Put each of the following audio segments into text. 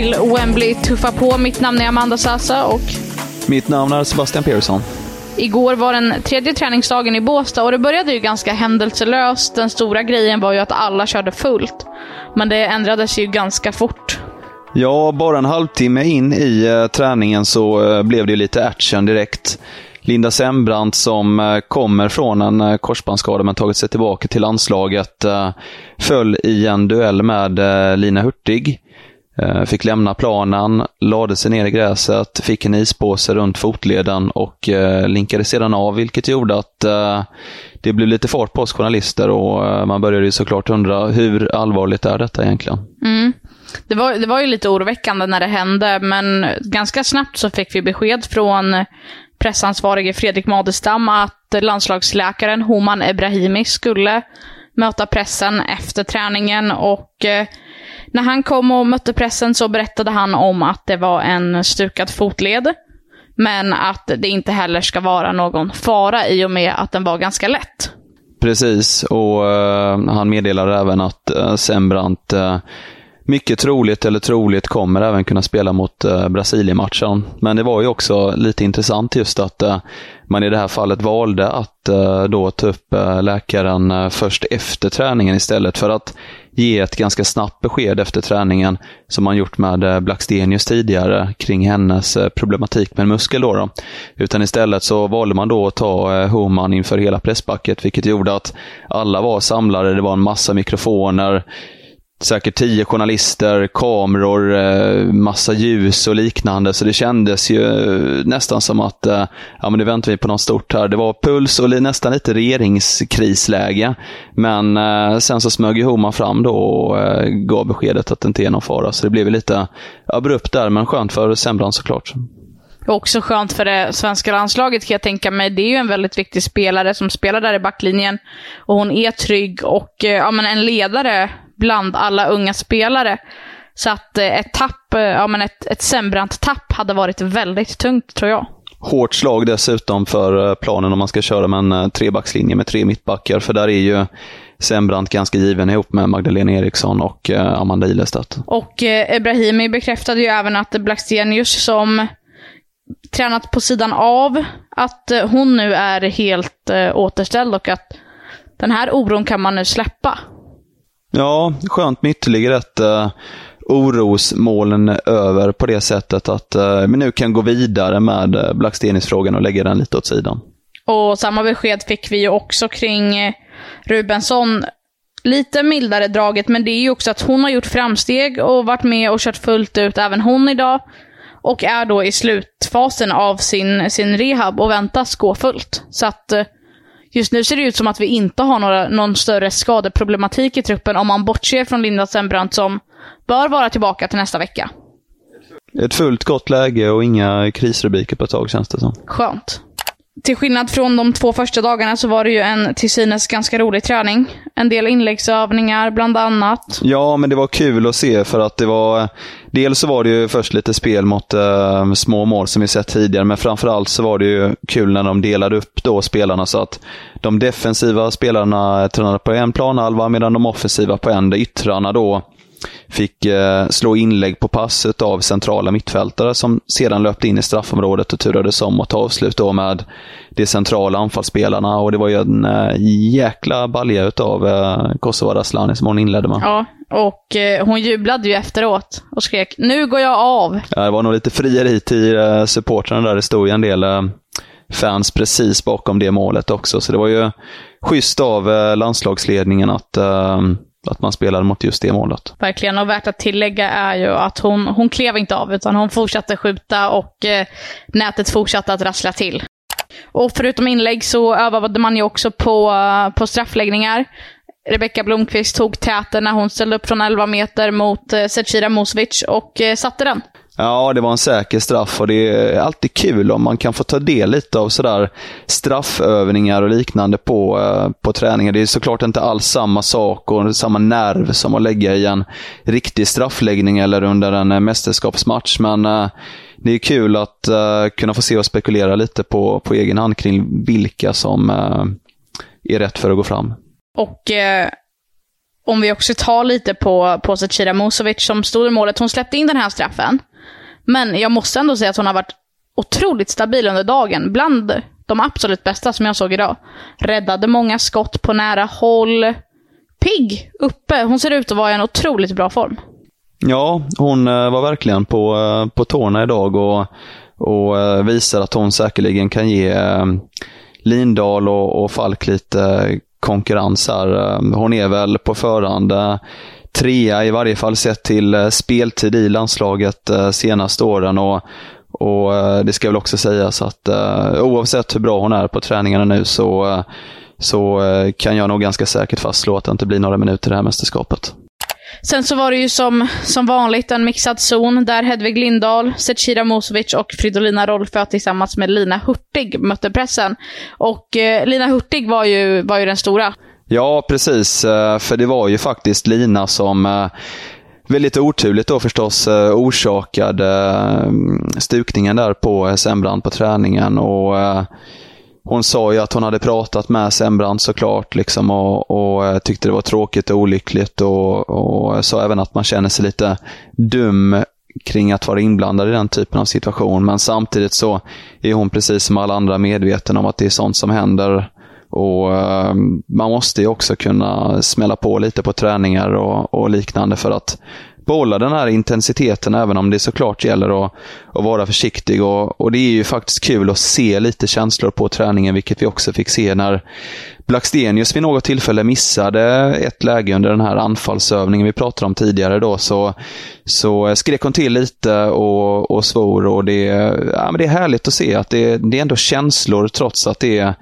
Till Wembley tuffar på. Mitt namn är Amanda Sasa och Mitt namn är Sebastian Persson. Igår var den tredje träningsdagen i Båstad och det började ju ganska händelselöst. Den stora grejen var ju att alla körde fullt. Men det ändrades ju ganska fort. Ja, bara en halvtimme in i eh, träningen så eh, blev det ju lite action direkt. Linda Sembrant som eh, kommer från en korsbandsskada men tagit sig tillbaka till landslaget föll i en duell med Lina Hurtig. Eh, fick lämna planen, lade sig ner i gräset, fick en ispåse runt fotleden och eh, linkade sedan av, vilket gjorde att eh, det blev lite fart på oss journalister och man började ju såklart undra hur allvarligt är detta egentligen? Mm. Det, var, det var ju lite oroväckande när det hände, men ganska snabbt så fick vi besked från pressansvarige Fredrik Madestam att landslagsläkaren Homan Ebrahimi skulle möta pressen efter träningen och eh, när han kom och mötte pressen så berättade han om att det var en stukad fotled. Men att det inte heller ska vara någon fara i och med att den var ganska lätt. Precis, och uh, han meddelade även att uh, Sembrant uh, mycket troligt eller troligt kommer även kunna spela mot uh, Brasilien-matchen. Men det var ju också lite intressant just att uh, man i det här fallet valde att uh, då ta upp uh, läkaren uh, först efter träningen istället för att ge ett ganska snabbt besked efter träningen som man gjort med eh, Blackstenius tidigare kring hennes eh, problematik med en muskel. Då, då Utan istället så valde man då att ta eh, Homan inför hela presspacket vilket gjorde att alla var samlade, det var en massa mikrofoner, säkert tio journalister, kameror, eh, massa ljus och liknande. Så det kändes ju nästan som att eh, ja, men nu väntar vi på något stort här. Det var puls och nästan lite regeringskrisläge. Men eh, sen så smög ju Homan fram då och gav beskedet att det inte är någon fara. Så det blev lite abrupt där, men skönt för Sembrant såklart. Också skönt för det svenska landslaget kan jag tänka mig. Det är ju en väldigt viktig spelare som spelar där i backlinjen. Och hon är trygg och ja, men en ledare bland alla unga spelare. Så att eh, ett tapp, eh, ja men ett, ett Sembrant-tapp hade varit väldigt tungt tror jag. Hårt slag dessutom för eh, planen om man ska köra med en trebackslinje med tre mittbackar, för där är ju Sembrant ganska given ihop med Magdalena Eriksson och Amanda Ilestedt. Och eh, Ebrahimi bekräftade ju även att Blackstenius som tränat på sidan av, att hon nu är helt eh, återställd och att den här oron kan man nu släppa. Ja, skönt med ytterligare ett uh, orosmoln över på det sättet att uh, vi nu kan gå vidare med uh, Blackstenis-frågan och lägga den lite åt sidan. Och samma besked fick vi ju också kring Rubensson. Lite mildare draget, men det är ju också att hon har gjort framsteg och varit med och kört fullt ut, även hon idag. Och är då i slutfasen av sin, sin rehab och väntas gå fullt. Så att Just nu ser det ut som att vi inte har några, någon större skadeproblematik i truppen om man bortser från Linda Sembrant som bör vara tillbaka till nästa vecka. Ett fullt gott läge och inga krisrubriker på ett tag känns det som. Skönt. Till skillnad från de två första dagarna så var det ju en till synes ganska rolig träning. En del inläggsövningar bland annat. Ja, men det var kul att se för att det var... Dels så var det ju först lite spel mot äh, små mål som vi sett tidigare, men framförallt så var det ju kul när de delade upp då spelarna så att de defensiva spelarna tränade på en planhalva medan de offensiva på en. Där yttrarna då fick eh, slå inlägg på passet av centrala mittfältare som sedan löpte in i straffområdet och turades om att ta avslut då med de centrala anfallsspelarna. Och det var ju en eh, jäkla balja utav eh, Kosova Raslani som hon inledde med. Ja, och eh, hon jublade ju efteråt och skrek “Nu går jag av!” ja, Det var nog lite frieri till eh, supportrarna där. Det stod ju en del eh, fans precis bakom det målet också. Så det var ju schysst av eh, landslagsledningen att eh, att man spelade mot just det målet. Verkligen, och värt att tillägga är ju att hon, hon klev inte av, utan hon fortsatte skjuta och eh, nätet fortsatte att rassla till. Och förutom inlägg så övade man ju också på, eh, på straffläggningar. Rebecka Blomqvist tog täten när hon ställde upp från 11 meter mot eh, Zecira Musovic och eh, satte den. Ja, det var en säker straff och det är alltid kul om man kan få ta del lite av sådär straffövningar och liknande på, eh, på träningar. Det är såklart inte alls samma sak och samma nerv som att lägga i en riktig straffläggning eller under en eh, mästerskapsmatch, men eh, det är kul att kunna få se och spekulera lite på, på egen hand kring vilka som är rätt för att gå fram. Och eh, om vi också tar lite på, på Zecira Musovic som stod i målet. Hon släppte in den här straffen. Men jag måste ändå säga att hon har varit otroligt stabil under dagen. Bland de absolut bästa som jag såg idag. Räddade många skott på nära håll. Pigg uppe. Hon ser ut att vara i en otroligt bra form. Ja, hon eh, var verkligen på, eh, på tårna idag och, och eh, visar att hon säkerligen kan ge Lindahl och, och Falk lite konkurrens här. Hon är väl på förhand trea i varje fall sett till eh, speltid i landslaget eh, senaste åren. Och, och eh, Det ska väl också sägas att oavsett hur bra hon är på träningarna nu så, så kan jag nog ganska säkert fastslå att det inte blir några minuter i det här mästerskapet. Sen så var det ju som, som vanligt en mixad zon där Hedvig Lindahl, Zecira Musovic och Fridolina Rolfö tillsammans med Lina Hurtig mötte pressen. Och eh, Lina Hurtig var ju, var ju den stora. Ja, precis. Eh, för det var ju faktiskt Lina som eh, väldigt oturligt då förstås eh, orsakade stukningen där på Sembrand på träningen. Och hon sa ju att hon hade pratat med Sembrand såklart liksom och, och tyckte det var tråkigt och olyckligt och, och sa även att man känner sig lite dum kring att vara inblandad i den typen av situation. Men samtidigt så är hon precis som alla andra medveten om att det är sånt som händer och eh, Man måste ju också kunna smälla på lite på träningar och, och, liknande för att behålla den här intensiteten även om det såklart gäller att, att vara försiktig. Och, och, Det är ju faktiskt kul att se lite känslor på träningen, vilket vi också fick se när Blackstenius vid något tillfälle missade ett läge under den här anfallsövningen vi pratade om tidigare. Då, så, så skrek hon till lite och, och svor. Och det, ja, men det är härligt att se att det, det är ändå känslor trots att det är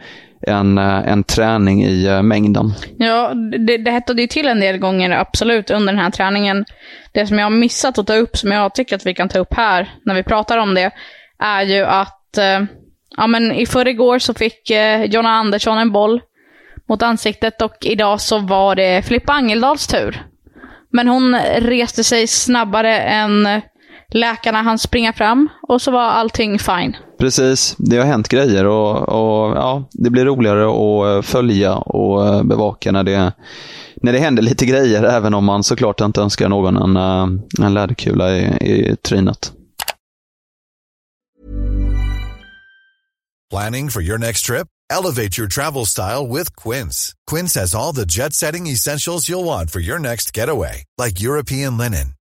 en, eh, en träning i eh, mängden. Ja, det, det hettade ju till en del gånger, absolut, under den här träningen. Det som jag har missat att ta upp, som jag tycker att vi kan ta upp här, när vi pratar om det, är ju att eh, ja, men i förrgår så fick eh, Jonna Andersson en boll mot ansiktet och idag så var det Filippa Angeldals tur. Men hon reste sig snabbare än läkarna hann springa fram och så var allting fine. Precis, det har hänt grejer och, och ja, det blir roligare att följa och bevaka när det, när det händer lite grejer, även om man såklart inte önskar någon en, en läderkula i, i trynet. Planning for your next trip? Elevate your travel style with Quince. Quince has all the jet-setting essentials you'll want for your next getaway, like European linen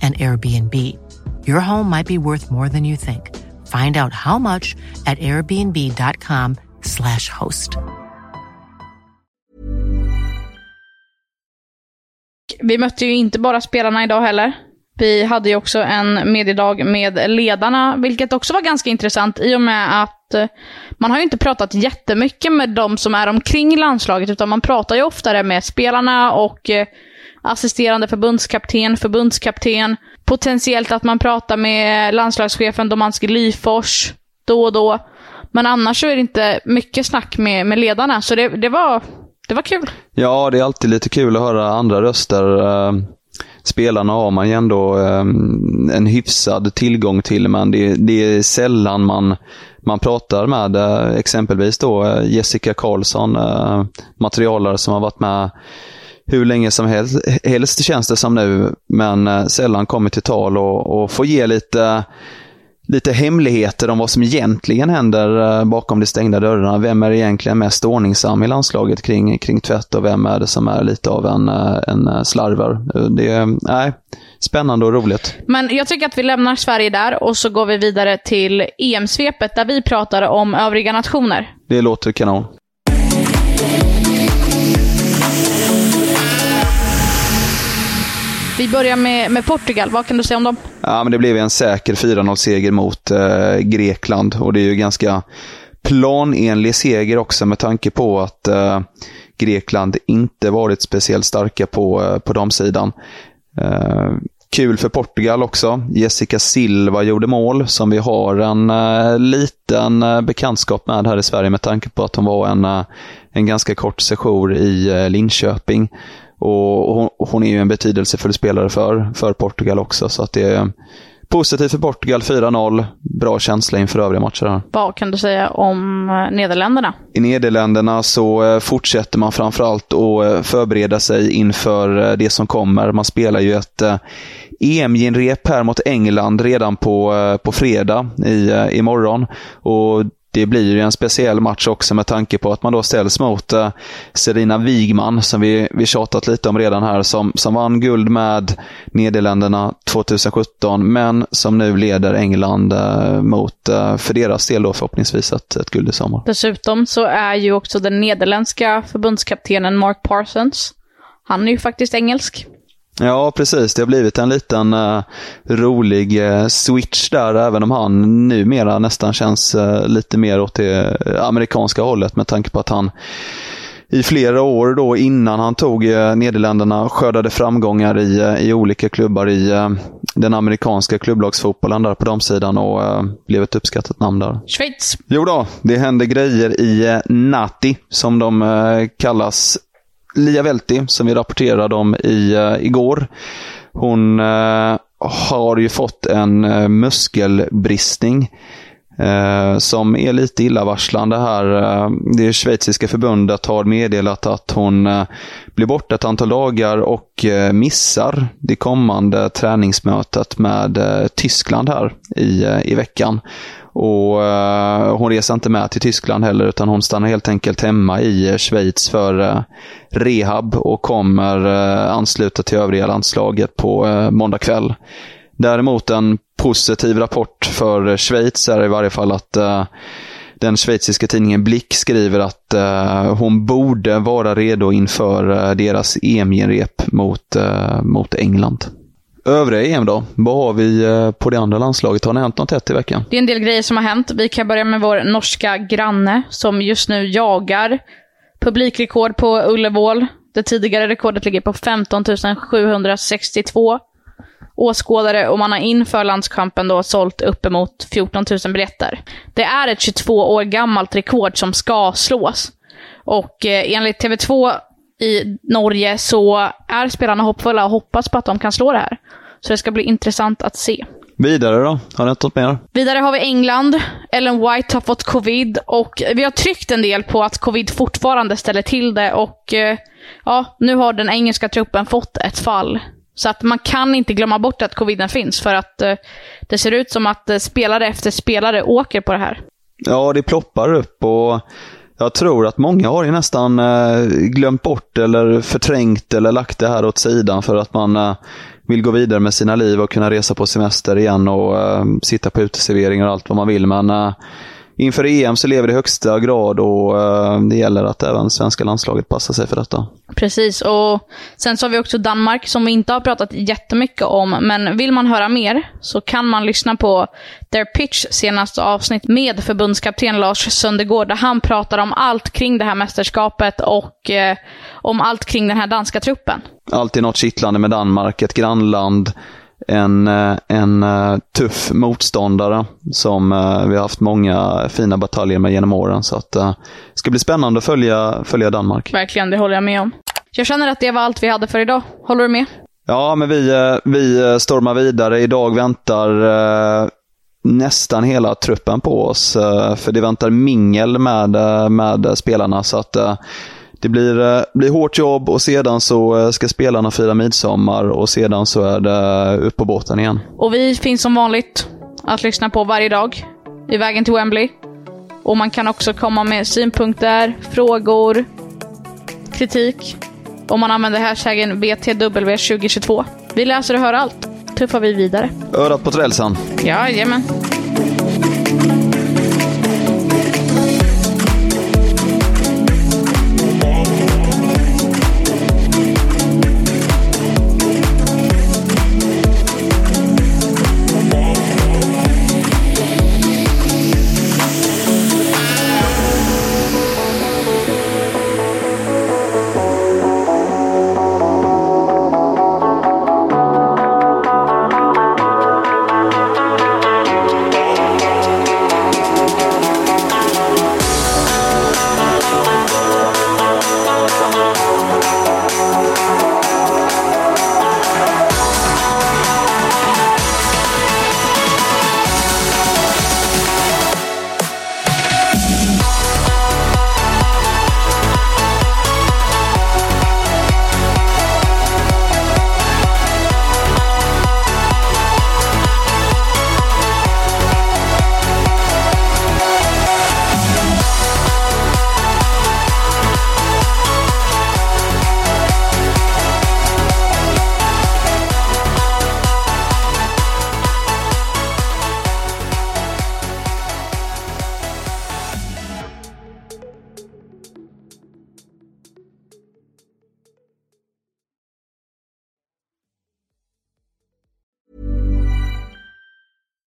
and Airbnb. Your home might be worth more than you think. Find out how much at airbnb.com slash host. Vi mötte ju inte bara spelarna idag heller. Vi hade ju också en mediedag med ledarna, vilket också var ganska intressant i och med att eh, man har ju inte pratat jättemycket med de som är omkring landslaget, utan man pratar ju oftare med spelarna och eh, assisterande förbundskapten, förbundskapten. Potentiellt att man pratar med landslagschefen Domanski Lyfors då och då. Men annars så är det inte mycket snack med, med ledarna, så det, det, var, det var kul. Ja, det är alltid lite kul att höra andra röster. Eh, Spelarna har man ju ändå eh, en hyfsad tillgång till, men det, det är sällan man, man pratar med eh, exempelvis då eh, Jessica Karlsson, eh, materialare som har varit med hur länge som helst, helst känns det som nu, men eh, sällan kommer till tal och, och får ge lite lite hemligheter om vad som egentligen händer eh, bakom de stängda dörrarna. Vem är egentligen mest ordningsam i landslaget kring, kring tvätt och vem är det som är lite av en, eh, en eh, slarver? Det är nej, spännande och roligt. Men jag tycker att vi lämnar Sverige där och så går vi vidare till EM-svepet där vi pratar om övriga nationer. Det låter kanon. Vi börjar med, med Portugal. Vad kan du säga om dem? Ja, men det blev en säker 4-0-seger mot eh, Grekland och det är ju ganska planenlig seger också med tanke på att eh, Grekland inte varit speciellt starka på, eh, på damsidan. Eh, kul för Portugal också. Jessica Silva gjorde mål som vi har en eh, liten eh, bekantskap med här i Sverige med tanke på att hon var en, eh, en ganska kort session i eh, Linköping. Och hon, hon, är ju en betydelsefull spelare för, för Portugal också, så att det är positivt för Portugal, 4-0. Bra känsla inför övriga matcher. Här. Vad kan du säga om eh, Nederländerna? I Nederländerna så eh, fortsätter man framförallt att eh, förbereda sig inför det som kommer. Man spelar ju ett EM-genrep här mot England redan på, på fredag i, imorgon. Och det blir ju en speciell match också med tanke på att man då ställs mot uh, Serena Wigman, som vi, vi tjatat lite om redan här, som, som vann guld med Nederländerna 2017, men som nu leder England uh, mot, uh, för deras del då förhoppningsvis, ett, ett guld i sommar. Dessutom så är ju också den nederländska förbundskaptenen Mark Parsons, han är ju faktiskt engelsk. Ja, precis. Det har blivit en liten uh, rolig uh, switch där, även om han numera nästan känns uh, lite mer åt det amerikanska hållet med tanke på att han i flera år då innan han tog Nederländerna skördade framgångar i, i olika klubbar i den amerikanska klubblagsfotbollen där på damsidan och blev ett uppskattat namn där. Schweiz. Jo då, det händer grejer i Nati som de kallas Lia Velti, som vi rapporterade om i, uh, igår. Hon uh, har ju fått en uh, muskelbristning som är lite illavarslande här. Det schweiziska förbundet har meddelat att hon blir borta ett antal dagar och missar det kommande träningsmötet med Tyskland här i, i veckan. Och eh, Hon reser inte med till Tyskland heller, utan hon stannar helt enkelt hemma i eh, Schweiz för eh, rehab och kommer ansluta till övriga landslaget på måndag kväll. Däremot en positiv rapport för Schweiz är i varje fall att den schweiziska tidningen Blick skriver att hon borde vara redo inför deras EM-genrep mot, mot England. Övriga EM då? Vad har vi eh, på det andra landslaget? Har det hänt något hett i veckan? Det är en del grejer som har hänt. Vi kan börja med vår norska granne som just nu jagar publikrekord på Ullevål. Det tidigare rekordet ligger på 15 762 åskådare och man har inför landskampen då sålt uppemot 14 000 biljetter. Det är ett 22 år gammalt rekord som ska slås. Och eh, enligt TV2 i Norge så är spelarna hoppfulla och hoppas på att de kan slå det här. Så det ska bli intressant att se. Vidare då? Har ni något mer? Vidare har vi England. Ellen White har fått covid och vi har tryckt en del på att covid fortfarande ställer till det och eh, ja, nu har den engelska truppen fått ett fall. Så att man kan inte glömma bort att coviden finns för att eh, det ser ut som att eh, spelare efter spelare åker på det här. Ja, det ploppar upp och jag tror att många har ju nästan eh, glömt bort eller förträngt eller lagt det här åt sidan för att man eh, vill gå vidare med sina liv och kunna resa på semester igen och eh, sitta på uteserveringar och allt vad man vill. Men eh, inför EM så lever det i högsta grad och eh, det gäller att även svenska landslaget passar sig för detta. Precis, och sen så har vi också Danmark som vi inte har pratat jättemycket om, men vill man höra mer så kan man lyssna på Their Pitch senaste avsnitt med förbundskapten Lars Söndergård, där han pratar om allt kring det här mästerskapet och eh, om allt kring den här danska truppen. Alltid något kittlande med Danmark, ett grannland en, eh, en eh, tuff motståndare som eh, vi har haft många fina bataljer med genom åren. Så att, det ska bli spännande att följa, följa Danmark. Verkligen, det håller jag med om. Jag känner att det var allt vi hade för idag. Håller du med? Ja, men vi, vi stormar vidare. Idag väntar nästan hela truppen på oss. För det väntar mingel med, med spelarna. så att det blir, eh, blir hårt jobb och sedan så eh, ska spelarna fira midsommar och sedan så är det upp på båten igen. Och vi finns som vanligt att lyssna på varje dag i vägen till Wembley. Och man kan också komma med synpunkter, frågor, kritik om man använder hashtaggen BTW2022. Vi läser och hör allt. Tuffar vi vidare. Örat på rälsen. Jajamän.